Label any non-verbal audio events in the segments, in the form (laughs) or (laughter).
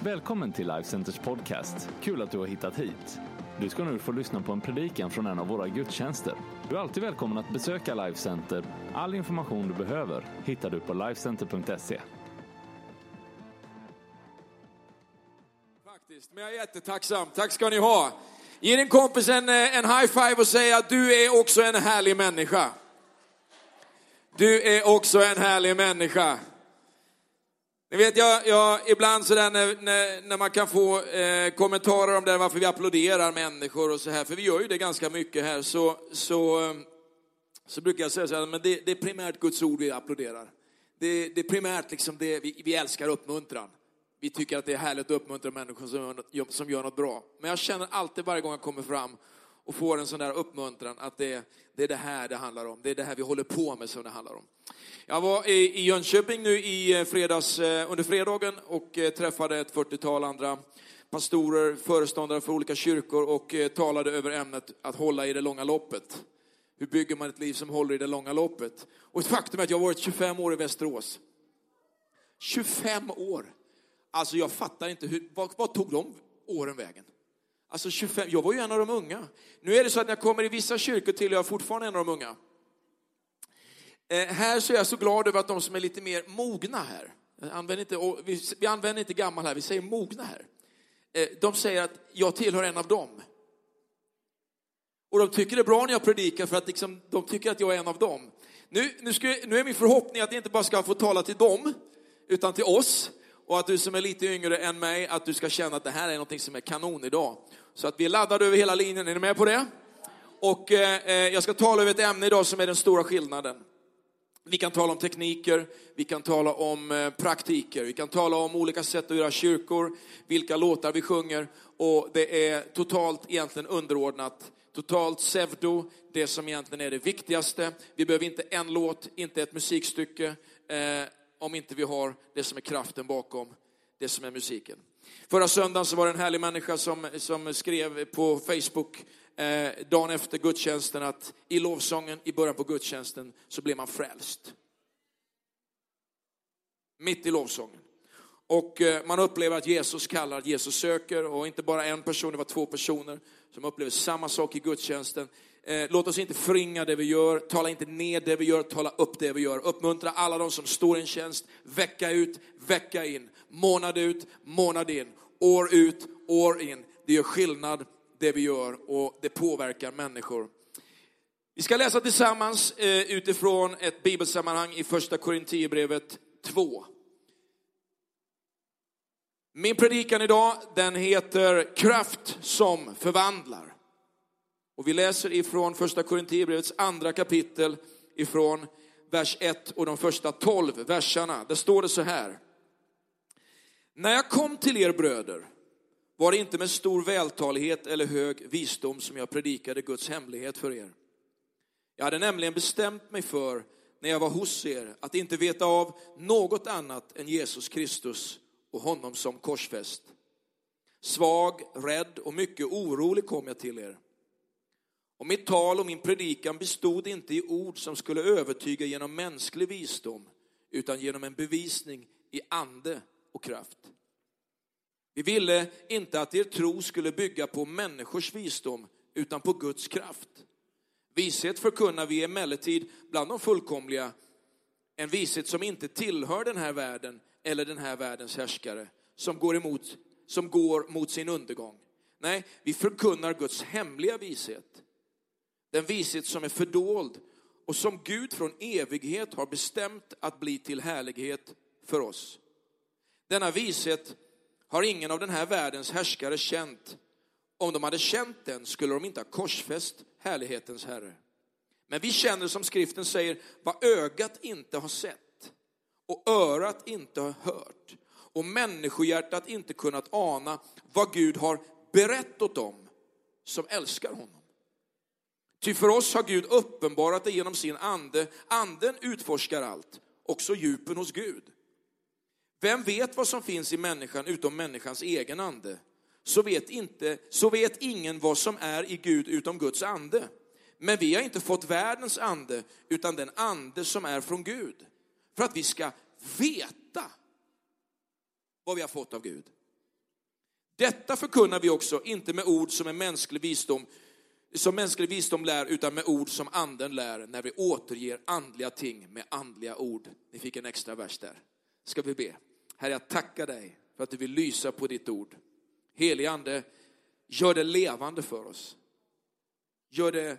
Välkommen till Life Centers podcast. Kul att du har hittat hit. Du ska nu få lyssna på en predikan från en av våra gudstjänster. Du är alltid välkommen att besöka Life Center. All information du behöver hittar du på lifecenter.se. Faktiskt, men jag är jättetacksam. Tack ska ni ha. Ge din kompis en, eh, en high five och säg att du är också en härlig människa. Du är också en härlig människa. Ni vet, jag, jag, ibland sådär när, när, när man kan få eh, kommentarer om det, varför vi applåderar människor och så här, för vi gör ju det ganska mycket här, så, så, eh, så brukar jag säga så här, men det, det är primärt Guds ord vi applåderar. Det, det är primärt liksom det, vi, vi älskar uppmuntran. Vi tycker att det är härligt att uppmuntra människor som gör, något, som gör något bra. Men jag känner alltid varje gång jag kommer fram och får en sån där uppmuntran att det, det är det här det handlar om. Det är det här vi håller på med som det handlar om. Jag var i Jönköping nu i eh, fredags, eh, under fredagen och eh, träffade ett 40-tal andra pastorer, föreståndare för olika kyrkor och talade över ämnet att hålla i det långa loppet. Hur bygger man ett liv som håller i det långa loppet? Och ett faktum är att jag har varit 25 år i Västerås. 25 år! Alltså jag fattar inte, hur, vad, vad tog de åren vägen? Alltså 25, jag var ju en av de unga. Nu är det så att när jag kommer i vissa kyrkor tillhör jag fortfarande en av de unga. Eh, här så är jag så glad över att de som är lite mer mogna här, eh, använder inte, vi, vi använder inte gammal här, vi säger mogna här. Eh, de säger att jag tillhör en av dem. Och de tycker det är bra när jag predikar för att liksom, de tycker att jag är en av dem. Nu, nu, ska, nu är min förhoppning att jag inte bara ska få tala till dem, utan till oss. Och att du som är lite yngre än mig, att du ska känna att det här är något som är kanon idag. Så att vi är laddade över hela linjen, är ni med på det? Och eh, eh, jag ska tala över ett ämne idag som är den stora skillnaden. Vi kan tala om tekniker, vi kan tala om eh, praktiker, vi kan tala om olika sätt att göra kyrkor, vilka låtar vi sjunger och det är totalt egentligen underordnat, totalt pseudo, det som egentligen är det viktigaste. Vi behöver inte en låt, inte ett musikstycke, eh, om inte vi har det som är kraften bakom det som är musiken. Förra söndagen så var det en härlig människa som, som skrev på Facebook eh, dagen efter gudstjänsten att i lovsången, i början på gudstjänsten, så blev man frälst. Mitt i lovsången. Och eh, man upplever att Jesus kallar, att Jesus söker och inte bara en person, det var två personer som upplever samma sak i gudstjänsten. Eh, låt oss inte förringa det vi gör, tala inte ner det vi gör, tala upp det vi gör. Uppmuntra alla de som står i en tjänst, vecka ut, vecka in, månad ut, månad in, år ut, år in. Det gör skillnad det vi gör och det påverkar människor. Vi ska läsa tillsammans eh, utifrån ett bibelsammanhang i första Korinthierbrevet 2. Min predikan idag, den heter Kraft som förvandlar. Och vi läser ifrån första Korinthierbrevets andra kapitel ifrån vers 1 och de första 12 verserna. Där står det så här. När jag kom till er bröder var det inte med stor vältalighet eller hög visdom som jag predikade Guds hemlighet för er. Jag hade nämligen bestämt mig för, när jag var hos er, att inte veta av något annat än Jesus Kristus och honom som korsfäst. Svag, rädd och mycket orolig kom jag till er. Och mitt tal och min predikan bestod inte i ord som skulle övertyga genom mänsklig visdom, utan genom en bevisning i ande och kraft. Vi ville inte att er tro skulle bygga på människors visdom, utan på Guds kraft. Vishet förkunnar vi emellertid bland de fullkomliga, en vishet som inte tillhör den här världen eller den här världens härskare, som går, emot, som går mot sin undergång. Nej, vi förkunnar Guds hemliga vishet. Den vishet som är fördold och som Gud från evighet har bestämt att bli till härlighet för oss. Denna vishet har ingen av den här världens härskare känt. Om de hade känt den skulle de inte ha korsfäst härlighetens Herre. Men vi känner som skriften säger vad ögat inte har sett och örat inte har hört och människohjärtat inte kunnat ana vad Gud har berättat åt dem som älskar honom. Ty för oss har Gud uppenbarat det genom sin ande. Anden utforskar allt, också djupen hos Gud. Vem vet vad som finns i människan utom människans egen ande? Så vet, inte, så vet ingen vad som är i Gud utom Guds ande. Men vi har inte fått världens ande, utan den ande som är från Gud. För att vi ska veta vad vi har fått av Gud. Detta förkunnar vi också, inte med ord som är mänsklig visdom, som mänsklig visdom lär, utan med ord som anden lär, när vi återger andliga ting med andliga ord. Ni fick en extra vers där. Ska vi be. Herre, jag tackar dig för att du vill lysa på ditt ord. Helige Ande, gör det levande för oss. Gör det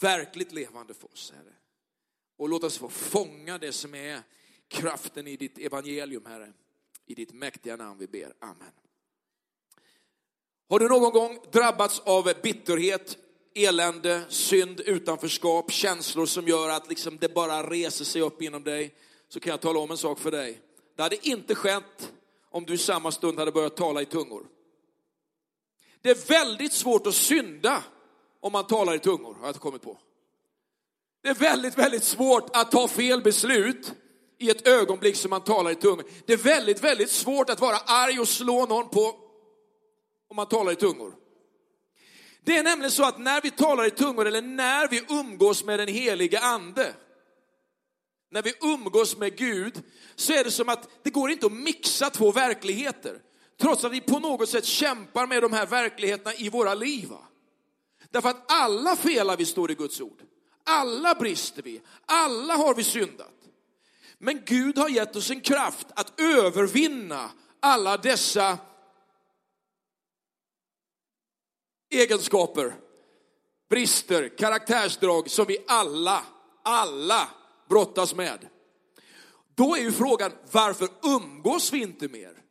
verkligt levande för oss, Herre. Och låt oss få fånga det som är kraften i ditt evangelium, Herre. I ditt mäktiga namn vi ber. Amen. Har du någon gång drabbats av bitterhet, elände, synd, utanförskap, känslor som gör att liksom det bara reser sig upp inom dig, så kan jag tala om en sak för dig. Det hade inte skett om du i samma stund hade börjat tala i tungor. Det är väldigt svårt att synda om man talar i tungor, har jag kommit på. Det är väldigt, väldigt svårt att ta fel beslut i ett ögonblick som man talar i tungor. Det är väldigt, väldigt svårt att vara arg och slå någon på om man talar i tungor. Det är nämligen så att när vi talar i tungor eller när vi umgås med den helige ande, när vi umgås med Gud, så är det som att det går inte att mixa två verkligheter. Trots att vi på något sätt kämpar med de här verkligheterna i våra liv. Därför att alla felar vi, står i Guds ord. Alla brister vi, alla har vi syndat. Men Gud har gett oss en kraft att övervinna alla dessa egenskaper, brister, karaktärsdrag som vi alla, alla brottas med. Då är ju frågan, varför umgås vi inte mer?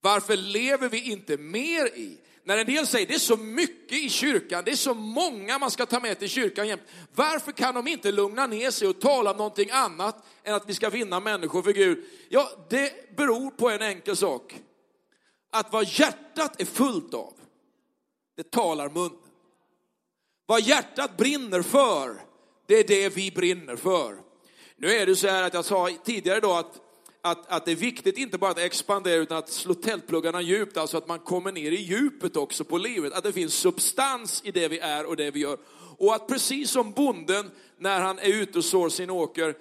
Varför lever vi inte mer i? När en del säger det är så mycket i kyrkan, det är så många man ska ta med till kyrkan jämt. Varför kan de inte lugna ner sig och tala om någonting annat än att vi ska vinna människor för Gud? Ja, det beror på en enkel sak. Att vad hjärtat är fullt av, det talar munnen. Vad hjärtat brinner för, det är det vi brinner för. Nu är det så här att jag sa tidigare då att, att, att det är viktigt inte bara att expandera utan att slå tältpluggarna djupt, alltså att man kommer ner i djupet också på livet. Att det finns substans i det vi är och det vi gör. Och att precis som bonden när han är ute och sår sin åker,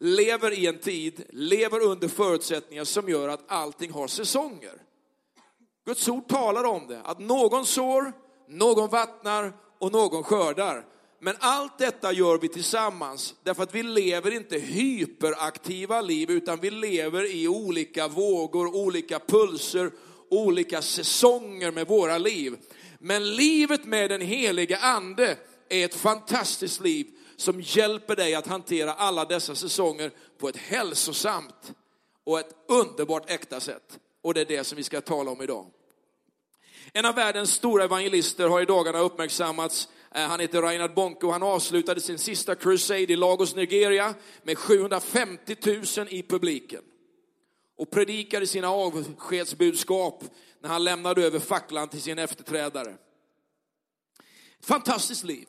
lever i en tid, lever under förutsättningar som gör att allting har säsonger. Guds ord talar om det, att någon sår, någon vattnar och någon skördar. Men allt detta gör vi tillsammans därför att vi lever inte hyperaktiva liv utan vi lever i olika vågor, olika pulser, olika säsonger med våra liv. Men livet med den heliga ande är ett fantastiskt liv som hjälper dig att hantera alla dessa säsonger på ett hälsosamt och ett underbart äkta sätt. Och det är det som vi ska tala om idag. En av världens stora evangelister har i dagarna uppmärksammats. Eh, han heter Reinhard Bonke och han avslutade sin sista crusade i Lagos, Nigeria med 750 000 i publiken. Och predikade sina avskedsbudskap när han lämnade över facklan till sin efterträdare. Ett fantastiskt liv.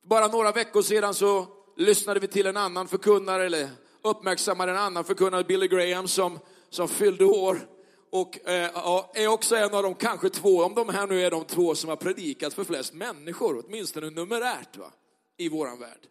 För bara några veckor sedan så lyssnade vi till en annan förkunnare, eller uppmärksammade en annan förkunnare, Billy Graham, som, som fyllde år och eh, är också en av de kanske två, om de här nu är de två som har predikat för flest människor, åtminstone numerärt va, i våran värld.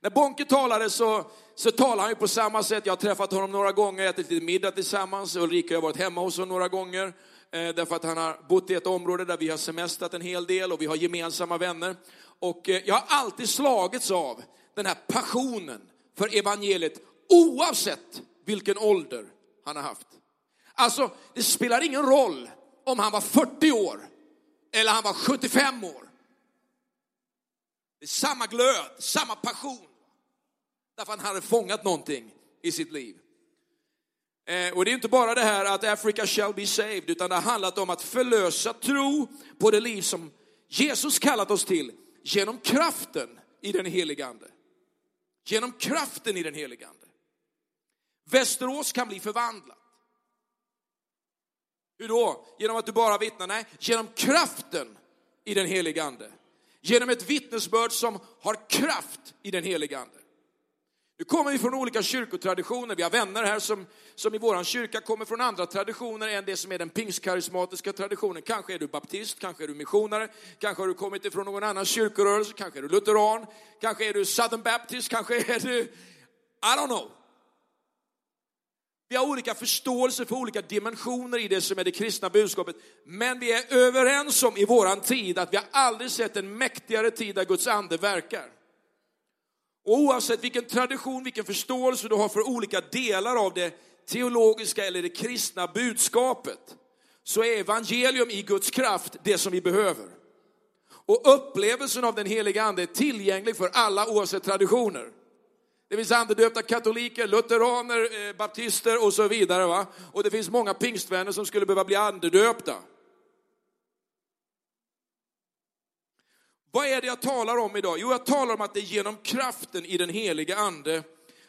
När Bonke talade så, så talade han ju på samma sätt. Jag har träffat honom några gånger, ätit lite middag tillsammans. Ulrika har varit hemma hos honom några gånger. Eh, därför att han har bott i ett område där vi har semestrat en hel del och vi har gemensamma vänner. Och eh, jag har alltid slagits av den här passionen för evangeliet oavsett vilken ålder han har haft. Alltså, det spelar ingen roll om han var 40 år eller han var 75 år. Det är samma glöd, samma passion. Därför han hade fångat någonting i sitt liv. Eh, och det är inte bara det här att Africa shall be saved, utan det har handlat om att förlösa tro på det liv som Jesus kallat oss till genom kraften i den helige Ande. Genom kraften i den helige Ande. Västerås kan bli förvandlat. Hur då? Genom att du bara vittnar? Nej, genom kraften i den heliga Ande. Genom ett vittnesbörd som har kraft i den heliga Ande. Nu kommer vi från olika kyrkotraditioner. Vi har vänner här som, som i vår kyrka kommer från andra traditioner än det som är den pingstkarismatiska traditionen. Kanske är du baptist, kanske är du missionare, kanske har du kommit ifrån någon annan kyrkorörelse, kanske är du lutheran, kanske är du southern baptist, kanske är du, I don't know. Vi har olika förståelse för olika dimensioner i det som är det kristna budskapet. Men vi är överens om i våran tid att vi har aldrig sett en mäktigare tid där Guds ande verkar. Och oavsett vilken tradition, vilken förståelse du har för olika delar av det teologiska eller det kristna budskapet, så är evangelium i Guds kraft det som vi behöver. Och upplevelsen av den heliga ande är tillgänglig för alla oavsett traditioner. Det finns andedöpta katoliker, lutheraner, eh, baptister och så vidare. Va? Och det finns många pingstvänner som skulle behöva bli andedöpta. Vad är det jag talar om idag? Jo, jag talar om att det är genom kraften i den heliga ande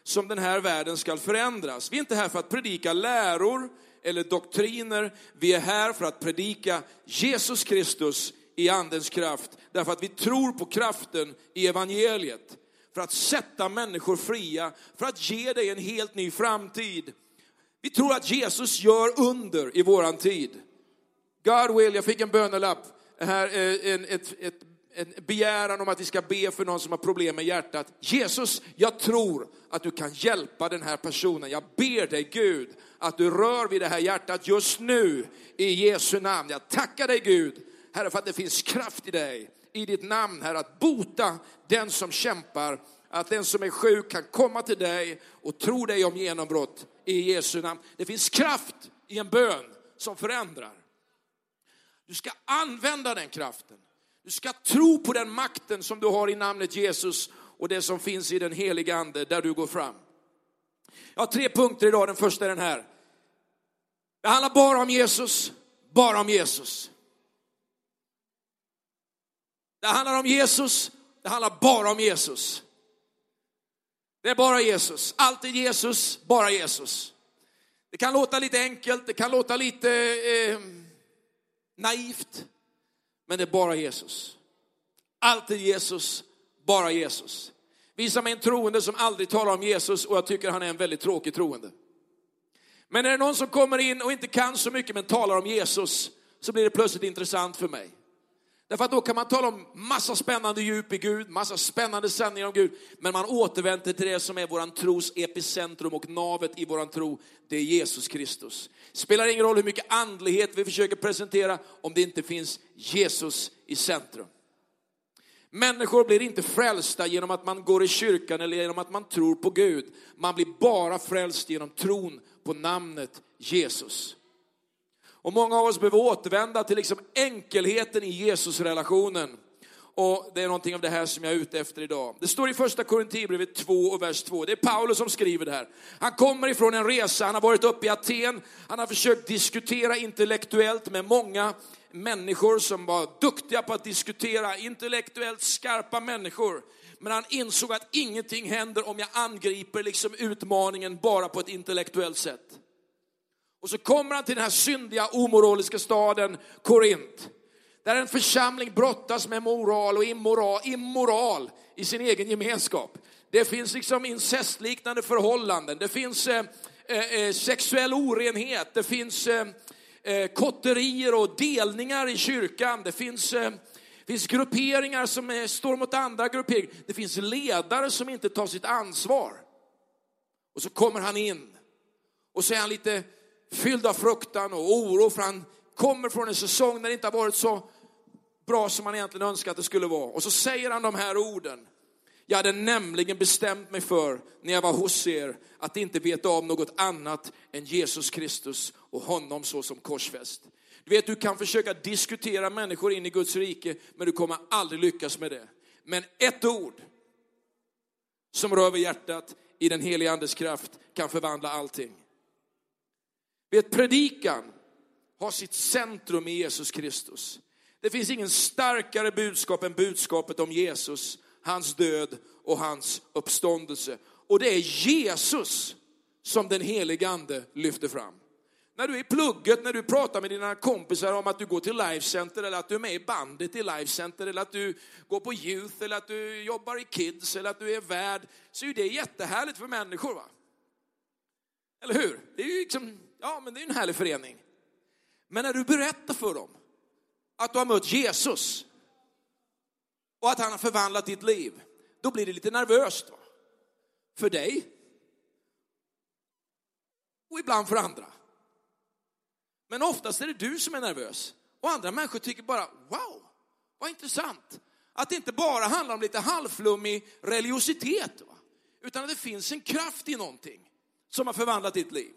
som den här världen ska förändras. Vi är inte här för att predika läror eller doktriner. Vi är här för att predika Jesus Kristus i andens kraft. Därför att vi tror på kraften i evangeliet. För att sätta människor fria, för att ge dig en helt ny framtid. Vi tror att Jesus gör under i våran tid. God will, jag fick en bönelapp här, en, ett, ett en begäran om att vi ska be för någon som har problem med hjärtat. Jesus, jag tror att du kan hjälpa den här personen. Jag ber dig Gud att du rör vid det här hjärtat just nu i Jesu namn. Jag tackar dig Gud, Herre, för att det finns kraft i dig, i ditt namn, Herre, att bota den som kämpar, att den som är sjuk kan komma till dig och tro dig om genombrott i Jesu namn. Det finns kraft i en bön som förändrar. Du ska använda den kraften. Du ska tro på den makten som du har i namnet Jesus och det som finns i den heliga ande där du går fram. Jag har tre punkter idag, den första är den här. Det handlar bara om Jesus, bara om Jesus. Det handlar om Jesus, det handlar bara om Jesus. Det är bara Jesus, alltid Jesus, bara Jesus. Det kan låta lite enkelt, det kan låta lite eh, naivt, men det är bara Jesus. Alltid Jesus, bara Jesus. Visa mig en troende som aldrig talar om Jesus och jag tycker han är en väldigt tråkig troende. Men är det någon som kommer in och inte kan så mycket men talar om Jesus så blir det plötsligt intressant för mig. Därför att då kan man tala om massa spännande djup i Gud, massa spännande sanningar om Gud, men man återvänder till det som är våran tros epicentrum och navet i våran tro, det är Jesus Kristus. Spelar ingen roll hur mycket andlighet vi försöker presentera om det inte finns Jesus i centrum. Människor blir inte frälsta genom att man går i kyrkan eller genom att man tror på Gud. Man blir bara frälst genom tron på namnet Jesus. Och många av oss behöver återvända till liksom enkelheten i Jesusrelationen. Och det är någonting av det här som jag är ute efter idag. Det står i första Korinthierbrevet 2 och vers 2. Det är Paulus som skriver det här. Han kommer ifrån en resa, han har varit uppe i Aten, han har försökt diskutera intellektuellt med många människor som var duktiga på att diskutera, intellektuellt skarpa människor. Men han insåg att ingenting händer om jag angriper liksom utmaningen bara på ett intellektuellt sätt. Och så kommer han till den här syndiga, omoraliska staden Korint. Där en församling brottas med moral och immoral, immoral i sin egen gemenskap. Det finns liksom incestliknande förhållanden, det finns eh, eh, eh sexuell orenhet, det finns eh, eh, kotterier och delningar i kyrkan. Det finns, eh, finns grupperingar som är, står mot andra grupperingar. Det finns ledare som inte tar sitt ansvar. Och så kommer han in och så är han lite fylld av fruktan och oro för han kommer från en säsong när det inte har varit så bra som han egentligen önskat att det skulle vara. Och så säger han de här orden. Jag hade nämligen bestämt mig för när jag var hos er att inte veta om något annat än Jesus Kristus och honom så som korsfäst. Du vet, du kan försöka diskutera människor in i Guds rike, men du kommer aldrig lyckas med det. Men ett ord som rör vid hjärtat i den heliga andes kraft kan förvandla allting. Vet, predikan har sitt centrum i Jesus Kristus. Det finns ingen starkare budskap än budskapet om Jesus hans död och hans uppståndelse. Och det är Jesus som den helige ande lyfter fram. När du är i plugget, när du pratar med dina kompisar om att du går till Life Center eller att du är med i bandet i Life Center eller att du går på Youth eller att du jobbar i Kids eller att du är värd, så är det jättehärligt för människor. va? Eller hur? Det är ju liksom, ja men det är en härlig förening. Men när du berättar för dem att du har mött Jesus, och att han har förvandlat ditt liv, då blir det lite nervöst. Va? För dig. och ibland för andra. Men oftast är det du som är nervös. Och andra människor tycker bara, wow, vad intressant. Att det inte bara handlar om lite halvflummig religiositet, va? utan att det finns en kraft i någonting som har förvandlat ditt liv.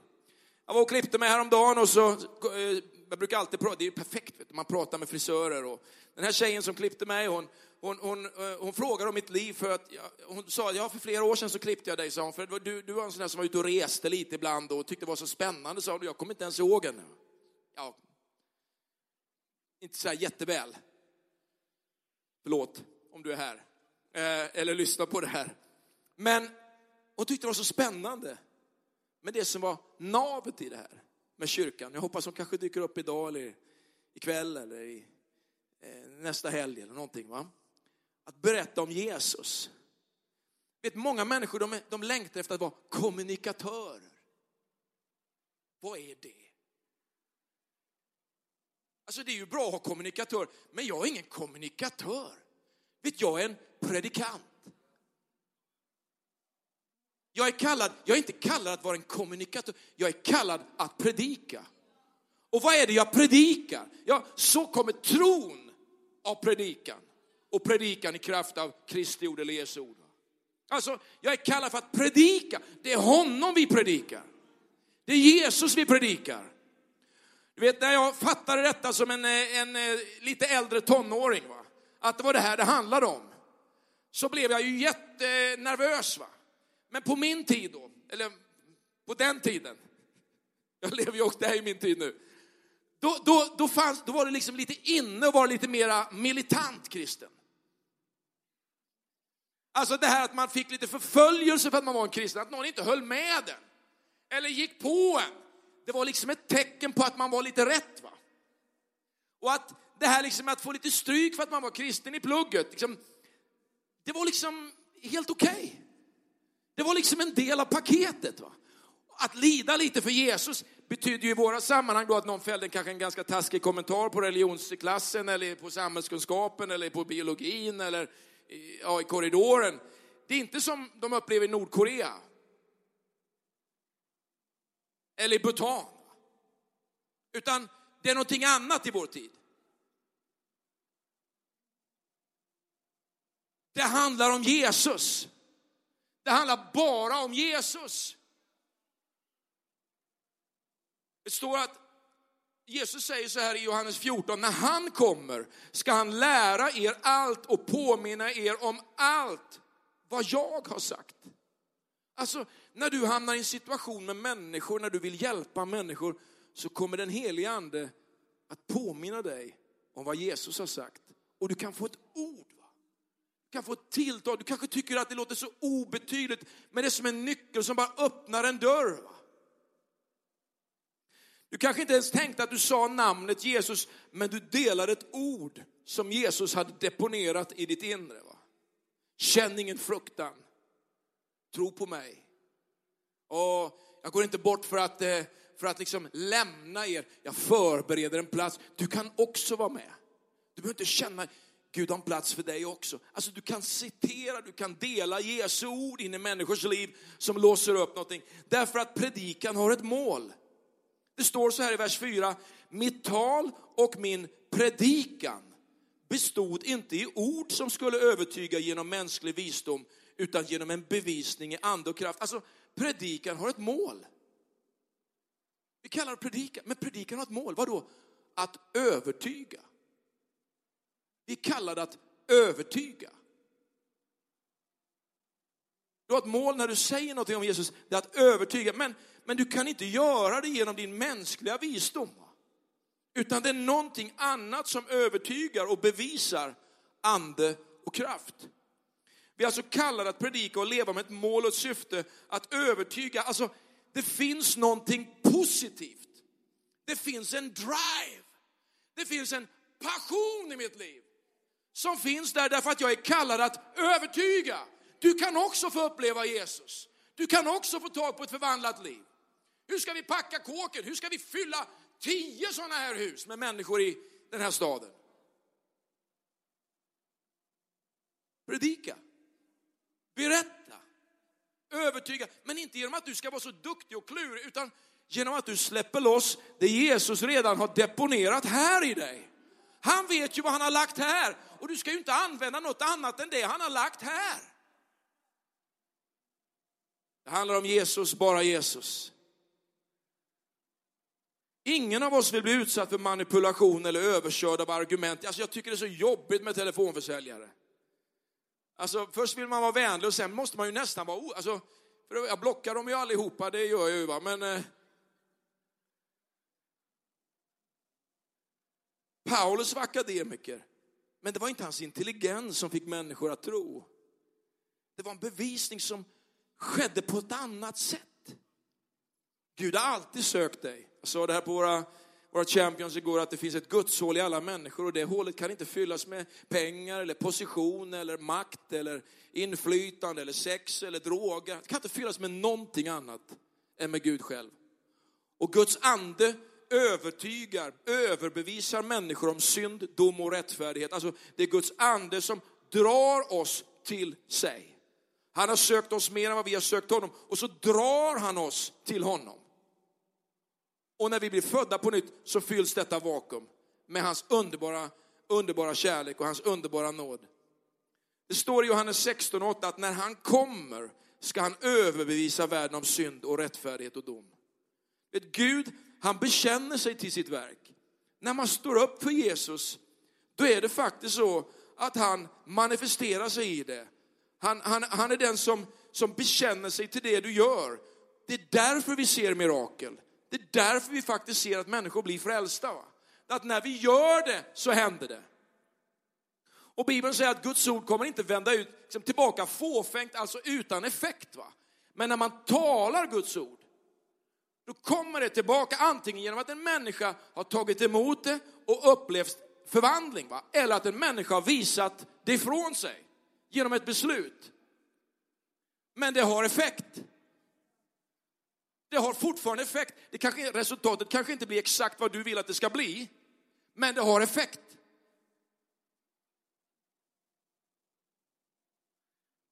Jag var och klippte mig häromdagen och så, eh, jag brukar alltid prata, det är ju perfekt, vet du, man pratar med frisörer och den här tjejen som klippte mig, hon, hon, hon, eh, hon frågade om mitt liv för att, hon sa, ja för flera år sedan så klippte jag dig, sa hon, för du, du var en sån där som var ute och reste lite ibland och tyckte det var så spännande, sa hon, jag kommer inte ens ihåg henne. Ja, inte så här jätteväl. Förlåt om du är här, eh, eller lyssnar på det här. Men hon tyckte det var så spännande men det som var navet i det här med kyrkan. Jag hoppas de kanske dyker upp idag eller ikväll eller i, eh, nästa helg eller någonting. Va? Att berätta om Jesus. Vet, många människor de, de längtar efter att vara kommunikatörer. Vad är det? Alltså det är ju bra att ha kommunikatör, men jag är ingen kommunikatör. Vet, jag är en predikant. Jag är kallad, jag är inte kallad att vara en kommunikatör, jag är kallad att predika. Och vad är det jag predikar? Ja, så kommer tron av predikan. Och predikan i kraft av Kristi ord eller Jesu ord. Alltså, jag är kallad för att predika. Det är honom vi predikar. Det är Jesus vi predikar. Du vet, när jag fattade detta som en, eh, en, eh, lite äldre tonåring, va? att det var det här det handlade om, så blev jag ju jättenervös. Va? Men på min tid då, eller på den tiden, (laughs) jag lever ju också, det här är min tid nu, då, då, då, fanns, då var det liksom lite inne att vara lite mera militant kristen. Alltså det här att man fick lite förföljelse för att man var en kristen, att någon inte höll med den. Eller gick på en. Det var liksom ett tecken på att man var lite rätt. va. Och att det här liksom att få lite stryk för att man var kristen i plugget, liksom, det var liksom helt okej. Okay. Det var liksom en del av paketet. Va? Att lida lite för Jesus betyder ju i våra sammanhang då att någon fällde kanske en ganska taskig kommentar på religionsklassen eller på samhällskunskapen eller på biologin eller ja, i korridoren. Det är inte som de upplever i Nordkorea. Eller i Bhutan. Utan det är någonting annat i vår tid. Det handlar om Jesus. Det handlar bara om Jesus. Det står att Jesus säger så här i Johannes 14, när han kommer ska han lära er allt och påminna er om allt vad jag har sagt. Alltså, när du hamnar i en situation med människor, när du vill hjälpa människor, så kommer den helige ande att påminna dig om vad Jesus har sagt. Och du kan få ett ord kan få tilltal. Du kanske tycker att det låter så obetydligt, men det är som en nyckel som bara öppnar en dörr. Du kanske inte ens tänkte att du sa namnet Jesus, men du delade ett ord som Jesus hade deponerat i ditt inre. Va? Känn ingen fruktan. Tro på mig. Och jag går inte bort för att, eh, för att liksom lämna er. Jag förbereder en plats. Du kan också vara med. Du behöver inte känna, Gud har en plats för dig också. Alltså du kan citera, du kan dela Jesu ord in i människors liv som låser upp någonting. Därför att predikan har ett mål. Det står så här i vers 4, mitt tal och min predikan bestod inte i ord som skulle övertyga genom mänsklig visdom, utan genom en bevisning i ande och kraft. Alltså predikan har ett mål. Vi kallar det predikan, men predikan har ett mål. Vadå? Att övertyga. Vi kallar det att övertyga. Du har ett mål när du säger någonting om Jesus, det är att övertyga. Men, men du kan inte göra det genom din mänskliga visdom. Utan det är någonting annat som övertygar och bevisar ande och kraft. Vi är alltså kallade att predika och leva med ett mål och ett syfte att övertyga. Alltså, det finns någonting positivt. Det finns en drive. Det finns en passion i mitt liv som finns där därför att jag är kallad att övertyga. Du kan också få uppleva Jesus. Du kan också få tag på ett förvandlat liv. Hur ska vi packa kåken? Hur ska vi fylla tio sådana här hus med människor i den här staden? Predika, berätta, övertyga, men inte genom att du ska vara så duktig och klurig, utan genom att du släpper loss det Jesus redan har deponerat här i dig. Han vet ju vad han har lagt här och du ska ju inte använda något annat än det han har lagt här. Det handlar om Jesus, bara Jesus. Ingen av oss vill bli utsatt för manipulation eller överkörd av argument. Alltså jag tycker det är så jobbigt med telefonförsäljare. Alltså först vill man vara vänlig och sen måste man ju nästan vara... Alltså, för jag blockar dem ju allihopa, det gör jag ju va, men... Eh, Paulus var akademiker, men det var inte hans intelligens som fick människor att tro. Det var en bevisning som skedde på ett annat sätt. Gud har alltid sökt dig. Jag sa det här på våra, våra champions igår, att det finns ett gudshål i alla människor och det hålet kan inte fyllas med pengar eller position eller makt eller inflytande eller sex eller droger. Det kan inte fyllas med någonting annat än med Gud själv. Och Guds ande övertygar, överbevisar människor om synd, dom och rättfärdighet. Alltså det är Guds ande som drar oss till sig. Han har sökt oss mer än vad vi har sökt honom och så drar han oss till honom. Och när vi blir födda på nytt så fylls detta vakuum med hans underbara, underbara kärlek och hans underbara nåd. Det står i Johannes 16 8 att när han kommer ska han överbevisa världen om synd och rättfärdighet och dom. Vet, Gud, han bekänner sig till sitt verk. När man står upp för Jesus, då är det faktiskt så att han manifesterar sig i det. Han, han, han är den som, som bekänner sig till det du gör. Det är därför vi ser mirakel. Det är därför vi faktiskt ser att människor blir frälsta. Va? Att när vi gör det så händer det. Och Bibeln säger att Guds ord kommer inte vända ut liksom, tillbaka fåfängt, alltså utan effekt. Va? Men när man talar Guds ord, då kommer det tillbaka antingen genom att en människa har tagit emot det och upplevt förvandling, va? eller att en människa har visat det ifrån sig genom ett beslut. Men det har effekt. Det har fortfarande effekt. Det kanske, resultatet kanske inte blir exakt vad du vill att det ska bli, men det har effekt.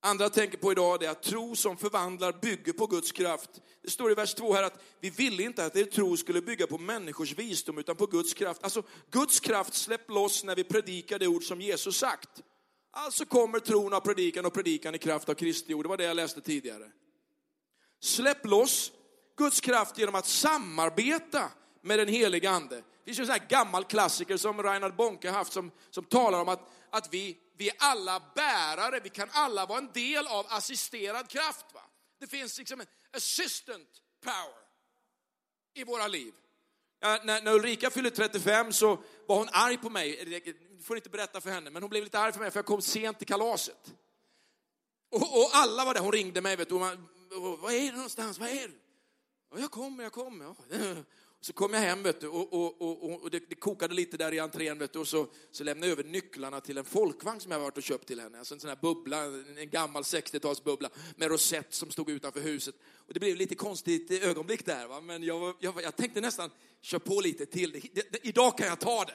Andra tänker på idag är att tro som förvandlar bygger på Guds kraft. Det står i vers 2 här att vi ville inte att er tro skulle bygga på människors visdom utan på Guds kraft. Alltså Guds kraft släpp loss när vi predikar det ord som Jesus sagt. Alltså kommer tron av predikan och predikan i kraft av Kristi ord. Det var det jag läste tidigare. Släpp loss Guds kraft genom att samarbeta med den helige ande. Det finns ju en sån här gammal klassiker som Reinhard Bonke haft som, som talar om att, att vi, vi är alla bärare, vi kan alla vara en del av assisterad kraft. Va? Det finns liksom en assistant power i våra liv. Ja, när, när Ulrika fyllde 35 så var hon arg på mig. Du får inte berätta för henne, men hon blev lite arg för mig för jag kom sent till kalaset. Och, och alla var där, hon ringde mig, vet du, man, vad är det någonstans, vad är det? Och jag kommer, jag kommer. Ja. Så kom jag hem vet du, och, och, och, och det, det, kokade lite där i entrén vet du, och så, så lämnade jag över nycklarna till en folkvagn som jag varit och köpt till henne. Alltså en sån här bubbla, en gammal 60-talsbubbla med rosett som stod utanför huset. Och det blev lite konstigt ögonblick där, va? men jag, jag, jag tänkte nästan, kör på lite till. Det, det, idag kan jag ta (laughs) det.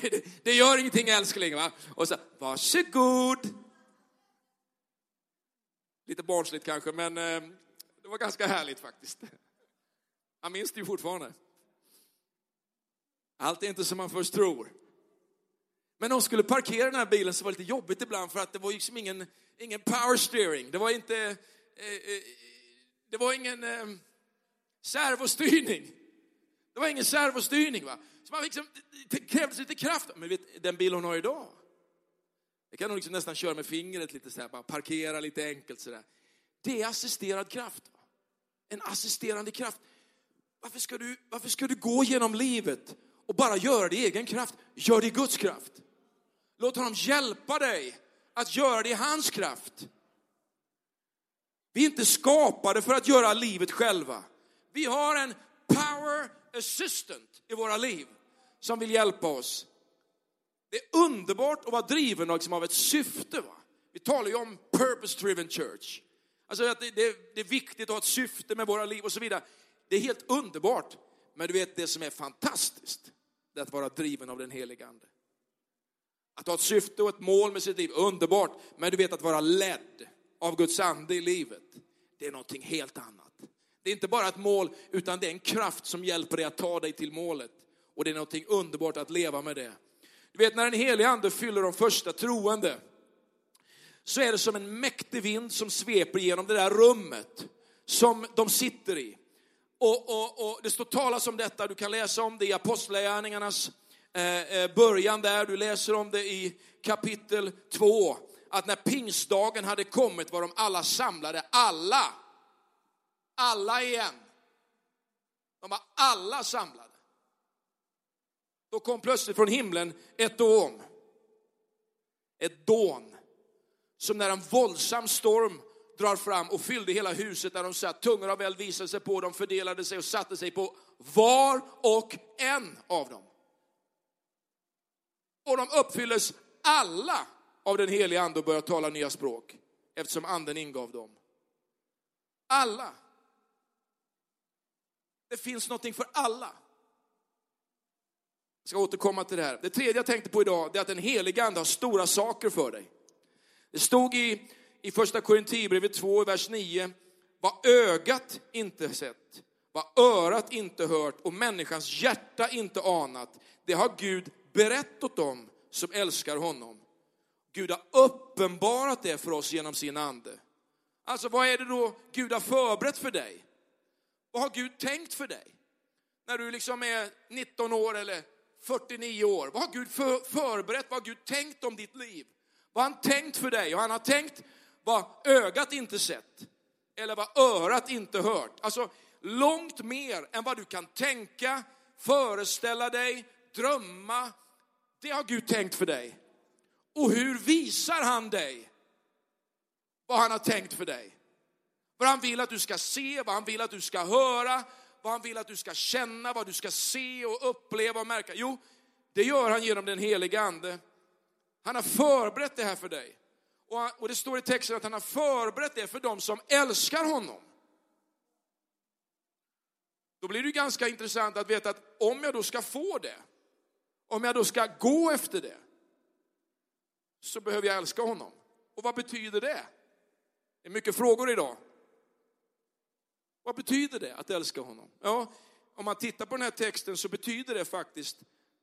Det, det gör ingenting älskling. Va? Och så, varsågod. Lite barnsligt kanske, men eh, det var ganska härligt faktiskt. Han minns det ju fortfarande. Allt är inte som man först tror. Men de skulle parkera den här bilen så var det lite jobbigt ibland för att det var liksom ingen, ingen power steering. Det var inte, eh, eh, det var ingen eh, servostyrning. Det var ingen servostyrning. Va? Så man liksom, det krävdes lite kraft. Men vet, den bil hon har idag, det kan hon liksom nästan köra med fingret lite så här, bara parkera lite enkelt sådär. Det är assisterad kraft. En assisterande kraft. Varför ska, du, varför ska du gå genom livet och bara göra det i egen kraft? Gör det i Guds kraft. Låt honom hjälpa dig att göra det i hans kraft. Vi är inte skapade för att göra livet själva. Vi har en power assistant i våra liv som vill hjälpa oss. Det är underbart att vara driven liksom av ett syfte. Va? Vi talar ju om purpose driven church. Alltså att det, det, det är viktigt att ha ett syfte med våra liv och så vidare. Det är helt underbart. Men du vet det som är fantastiskt, det är att vara driven av den helige Ande. Att ha ett syfte och ett mål med sitt liv, underbart. Men du vet att vara ledd av Guds ande i livet, det är någonting helt annat. Det är inte bara ett mål, utan det är en kraft som hjälper dig att ta dig till målet. Och det är någonting underbart att leva med det. Du vet när den helige ande fyller de första troende, så är det som en mäktig vind som sveper genom det där rummet som de sitter i. Och, och, och Det står talas om detta, du kan läsa om det i Apostlagärningarnas eh, eh början där, du läser om det i kapitel 2. Att när pingstdagen hade kommit var de alla samlade, alla, alla igen. De var alla samlade. Då kom plötsligt från himlen ett dån. Ett dån. Som när en våldsam storm drar fram och fyllde hela huset där de satt. Tungor av eld visade sig på dem, fördelade sig och satte sig på var och en av dem. Och de uppfylldes alla av den heliga ande och började tala nya språk eftersom anden ingav dem. Alla. Det finns någonting för alla. Jag ska återkomma till det här. Det tredje jag tänkte på idag är att den heliga ande har stora saker för dig. Det stod i, i första Korinthierbrevet 2, vers 9, vad ögat inte sett, vad örat inte hört och människans hjärta inte anat, det har Gud berättat om som älskar honom. Gud har uppenbarat det för oss genom sin ande. Alltså vad är det då Gud har förberett för dig? Vad har Gud tänkt för dig? När du liksom är 19 år eller 49 år. Vad har Gud för, förberett? Vad har Gud tänkt om ditt liv? Vad har han tänkt för dig? Och han har tänkt vad ögat inte sett. Eller vad örat inte hört. Alltså långt mer än vad du kan tänka, föreställa dig, drömma. Det har Gud tänkt för dig. Och hur visar han dig vad han har tänkt för dig? Vad han vill att du ska se, vad han vill att du ska höra, vad han vill att du ska känna, vad du ska se och uppleva och märka. Jo, det gör han genom den heliga ande. Han har förberett det här för dig. Och, det står i texten att han har förberett det för dem som älskar honom. Då blir det ganska intressant att veta att om jag då ska få det, om jag då ska gå efter det, så behöver jag älska honom. Och vad betyder det? Det är mycket frågor idag. Vad betyder det att älska honom? Ja, om man tittar på den här texten så betyder det faktiskt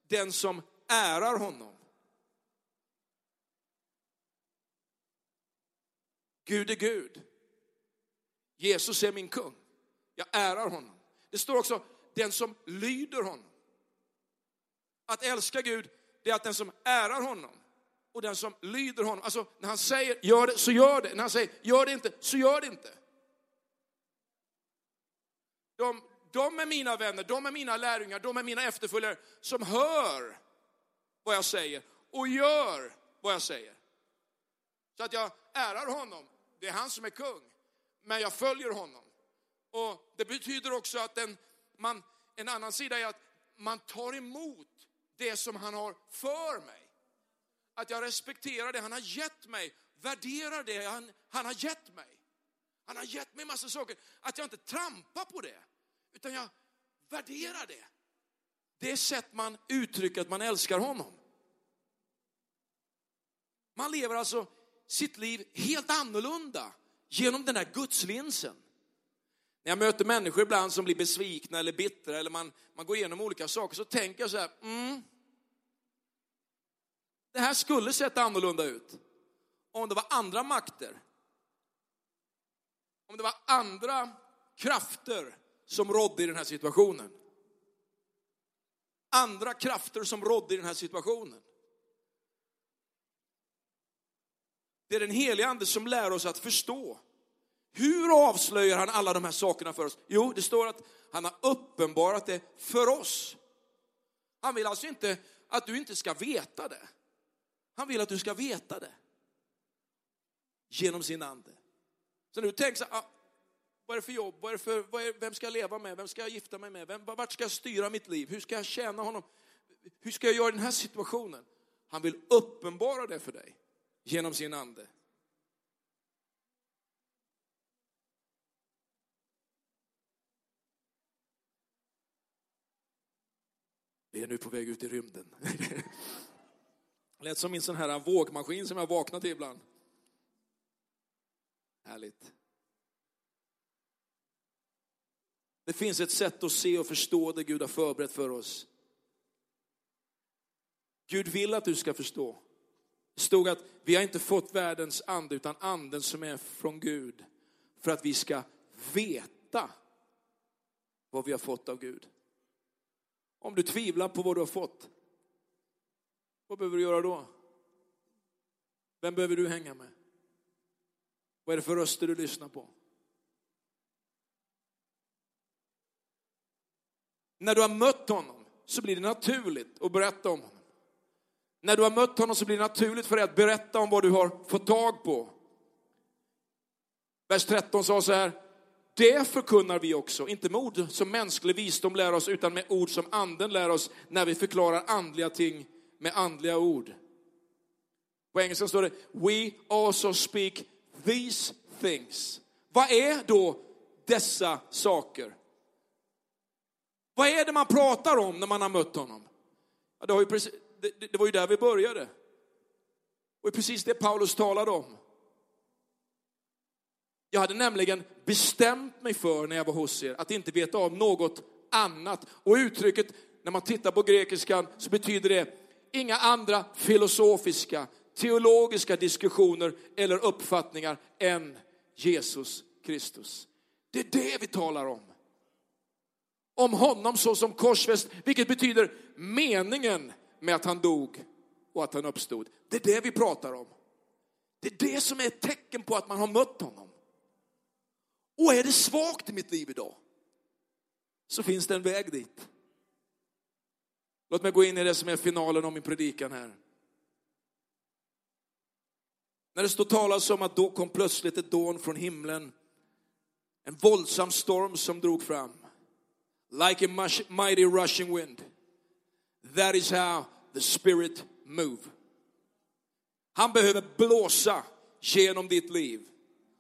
den som ärar honom. Gud är Gud. Jesus är min kung. Jag ärar honom. Det står också den som lyder honom. Att älska Gud, det är att den som ärar honom och den som lyder honom. Alltså när han säger gör det, så gör det. När han säger gör det inte, så gör det inte. De, de är mina vänner, de är mina lärjungar, de är mina efterföljare som hör vad jag säger och gör vad jag säger. Så att jag ärar honom. Det är han som är kung. Men jag följer honom. Och Det betyder också att en, man, en annan sida är att man tar emot det som han har för mig. Att jag respekterar det han har gett mig, värderar det han, han har gett mig. Han har gett mig massa saker. Att jag inte trampar på det, utan jag värderar det. Det är sätt man uttrycker att man älskar honom. Man lever alltså sitt liv helt annorlunda genom den här gudslinsen. När jag möter människor ibland som blir besvikna eller bittra eller man, man går igenom olika saker så tänker jag så här, mm, det här skulle sett annorlunda ut om det var andra makter. Om det var andra krafter som rådde i den här situationen. Andra krafter som rådde i den här situationen. Det är den heliga ande som lär oss att förstå. Hur avslöjar han alla de här sakerna för oss? Jo, det står att han har uppenbarat det för oss. Han vill alltså inte att du inte ska veta det. Han vill att du ska veta det. Genom sin ande. Så nu tänker så här, ah, vad är det för jobb? Vad är det för, vad är, vem ska jag leva med? Vem ska jag gifta mig med? Vem, vart ska jag styra mitt liv? Hur ska jag tjäna honom? Hur ska jag göra i den här situationen? Han vill uppenbara det för dig genom sin ande. Vi är nu på väg ut i rymden. (laughs) Lät som min sån här vågmaskin som jag vaknar till ibland. Härligt. Det finns ett sätt att se och förstå det Gud har förberett för oss. Gud vill att du ska förstå. Det stod att vi har inte fått världens ande utan anden som är från Gud för att vi ska veta vad vi har fått av Gud. Om du tvivlar på vad du har fått, vad behöver du göra då? Vem behöver du hänga med? Vad är det för röster du lyssnar på? När du har mött honom så blir det naturligt att berätta om honom. När du har mött honom så blir det naturligt för dig att berätta om vad du har fått tag på. Vers 13 sa så här, det förkunnar vi också, inte med ord som mänsklig visdom lär oss, utan med ord som anden lär oss när vi förklarar andliga ting med andliga ord. På engelska står det, we also speak these things. Vad är då dessa saker? Vad är det man pratar om när man har mött honom? Ja, det, har ju precis, det, det var ju där vi började. Och precis det Paulus talade om. Jag hade nämligen bestämt mig för när jag var hos er att inte veta av något annat. Och uttrycket, när man tittar på grekiskan, så betyder det inga andra filosofiska, teologiska diskussioner eller uppfattningar än Jesus Kristus. Det är det vi talar om. Om honom såsom korsfäst, vilket betyder meningen med att han dog och att han uppstod. Det är det vi pratar om. Det är det som är ett tecken på att man har mött honom. Och är det svagt i mitt liv idag, så finns det en väg dit. Låt mig gå in i det som är finalen av min predikan här. När det står talas om att då kom plötsligt ett dån från himlen, en våldsam storm som drog fram, like a mighty rushing wind. That is how the spirit move. Han behöver blåsa genom ditt liv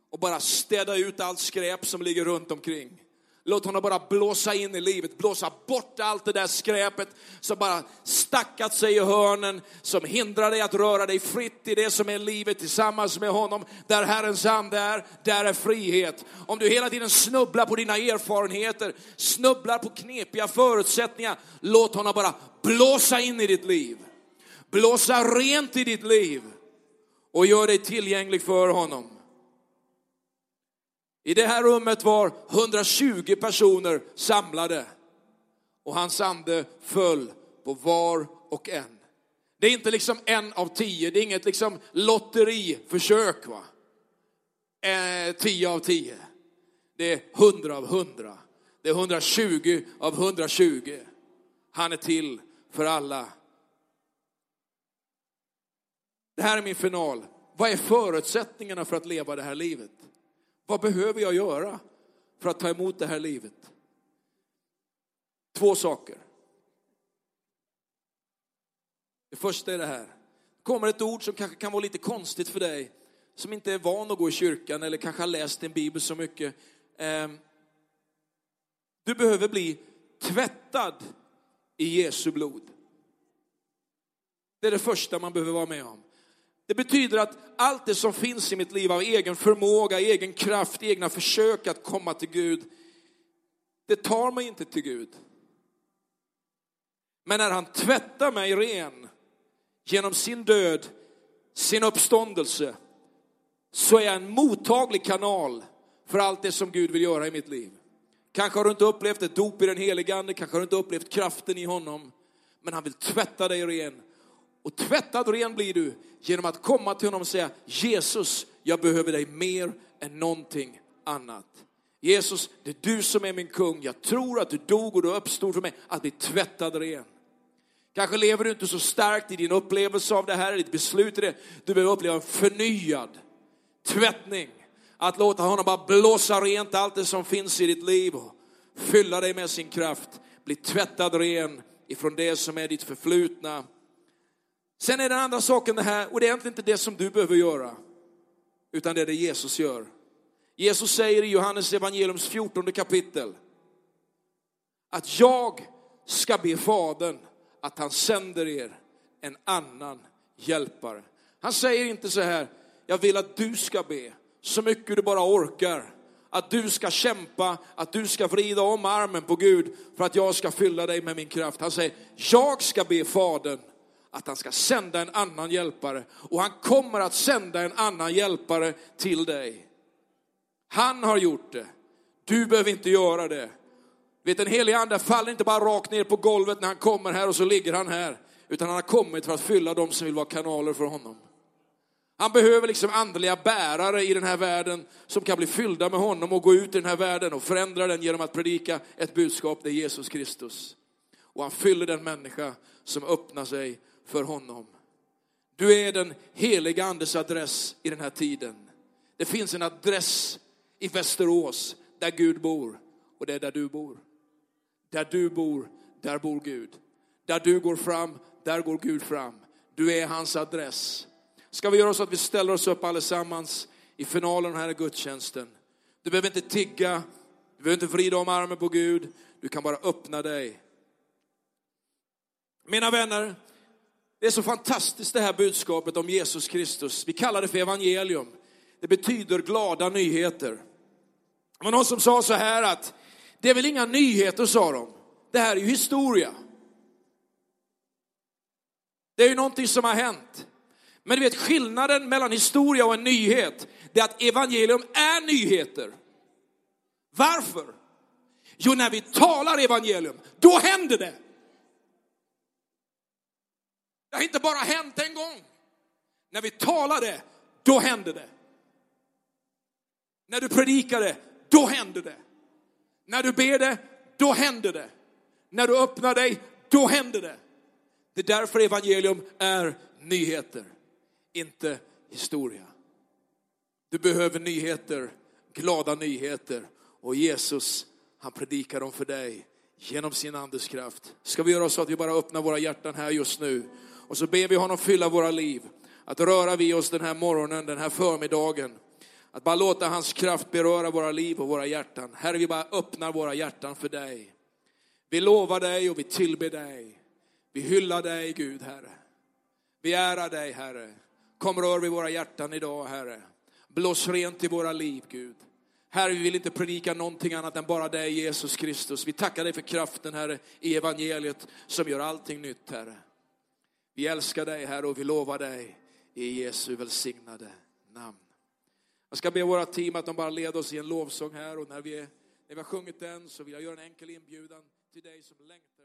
och bara städa ut allt skräp som ligger runt omkring. Låt honom bara blåsa in i livet, blåsa bort allt det där skräpet som bara stackat sig i hörnen, som hindrar dig att röra dig fritt i det som är livet tillsammans med honom. Där Herrens ande är, där är frihet. Om du hela tiden snubblar på dina erfarenheter, snubblar på knepiga förutsättningar, låt honom bara blåsa in i ditt liv. Blåsa rent i ditt liv och gör dig tillgänglig för honom. I det här rummet var 120 personer samlade och hans ande föll på var och en. Det är inte liksom en av tio, det är inget liksom lotteriförsök. Va? Eh, tio av tio. Det är hundra av hundra. Det är 120 av 120. Han är till för alla. Det här är min final. Vad är förutsättningarna för att leva det här livet? Vad behöver jag göra för att ta emot det här livet? Två saker. Det första är det här. Det kommer ett ord som kanske kan vara lite konstigt för dig, som inte är van att gå i kyrkan eller kanske har läst din bibel så mycket. Ehm, du behöver bli tvättad i Jesu blod. Det är det första man behöver vara med om. Det betyder att allt det som finns i mitt liv av egen förmåga, egen kraft, egna försök att komma till Gud, det tar mig inte till Gud. Men när han tvättar mig ren genom sin död, sin uppståndelse, så är jag en mottaglig kanal för allt det som Gud vill göra i mitt liv. Kanske har du inte upplevt ett dop i den helige Ande, kanske har du inte upplevt kraften i honom, men han vill tvätta dig ren och tvättad ren blir du genom att komma till honom och säga Jesus, jag behöver dig mer än någonting annat. Jesus, det är du som är min kung. Jag tror att du dog och du uppstod för mig att bli tvättad ren. Kanske lever du inte så starkt i din upplevelse av det här, ditt beslut i det. Du behöver uppleva en förnyad tvättning. Att låta honom bara blåsa rent allt det som finns i ditt liv och fylla dig med sin kraft. Bli tvättad ren ifrån det som är ditt förflutna Sen är den andra saken det här, och det är egentligen inte det som du behöver göra, utan det är det Jesus gör. Jesus säger i Johannes evangeliums 14 kapitel att jag ska be Fadern att han sänder er en annan hjälpare. Han säger inte så här, jag vill att du ska be så mycket du bara orkar att du ska kämpa, att du ska vrida om armen på Gud för att jag ska fylla dig med min kraft. Han säger, jag ska be Fadern att han ska sända en annan hjälpare och han kommer att sända en annan hjälpare till dig. Han har gjort det. Du behöver inte göra det. Vet, den helige ande faller inte bara rakt ner på golvet när han kommer här och så ligger han här. Utan han har kommit för att fylla de som vill vara kanaler för honom. Han behöver liksom andliga bärare i den här världen som kan bli fyllda med honom och gå ut i den här världen och förändra den genom att predika ett budskap, det är Jesus Kristus. Och han fyller den människa som öppnar sig för honom. Du är den heliga andes adress i den här tiden. Det finns en adress i Västerås där Gud bor och det är där du bor. Där du bor, där bor Gud. Där du går fram, där går Gud fram. Du är hans adress. Ska vi göra så att vi ställer oss upp allesammans i finalen här i gudstjänsten. Du behöver inte tigga, du behöver inte vrida om armen på Gud, du kan bara öppna dig. Mina vänner, det är så fantastiskt det här budskapet om Jesus Kristus. Vi kallar det för evangelium. Det betyder glada nyheter. Det var någon som sa så här att det är väl inga nyheter, sa de. Det här är ju historia. Det är ju någonting som har hänt. Men du vet skillnaden mellan historia och en nyhet, det är att evangelium är nyheter. Varför? Jo, när vi talar evangelium, då händer det. Det har inte bara hänt en gång. När vi talade, då hände det. När du predikade, då hände det. När du ber det, då händer det. När du öppnar dig, då händer det. Det är därför evangelium är nyheter, inte historia. Du behöver nyheter, glada nyheter. Och Jesus, han predikar dem för dig genom sin andes kraft. Ska vi göra så att vi bara öppnar våra hjärtan här just nu och så ber vi honom fylla våra liv. Att röra vid oss den här morgonen, den här förmiddagen. Att bara låta hans kraft beröra våra liv och våra hjärtan. Herre, vi bara öppnar våra hjärtan för dig. Vi lovar dig och vi tillber dig. Vi hyllar dig, Gud, Herre. Vi ärar dig, Herre. Kom rör vid våra hjärtan idag, Herre. Blås rent i våra liv, Gud. Herre, vi vill inte predika någonting annat än bara dig, Jesus Kristus. Vi tackar dig för kraften, Herre, i evangeliet som gör allting nytt, Herre. Vi älskar dig, Herre, och vi lovar dig i Jesu välsignade namn. Jag ska be våra team att de bara leder oss i en lovsång här och när vi, när vi har sjungit den så vill jag göra en enkel inbjudan till dig som längtar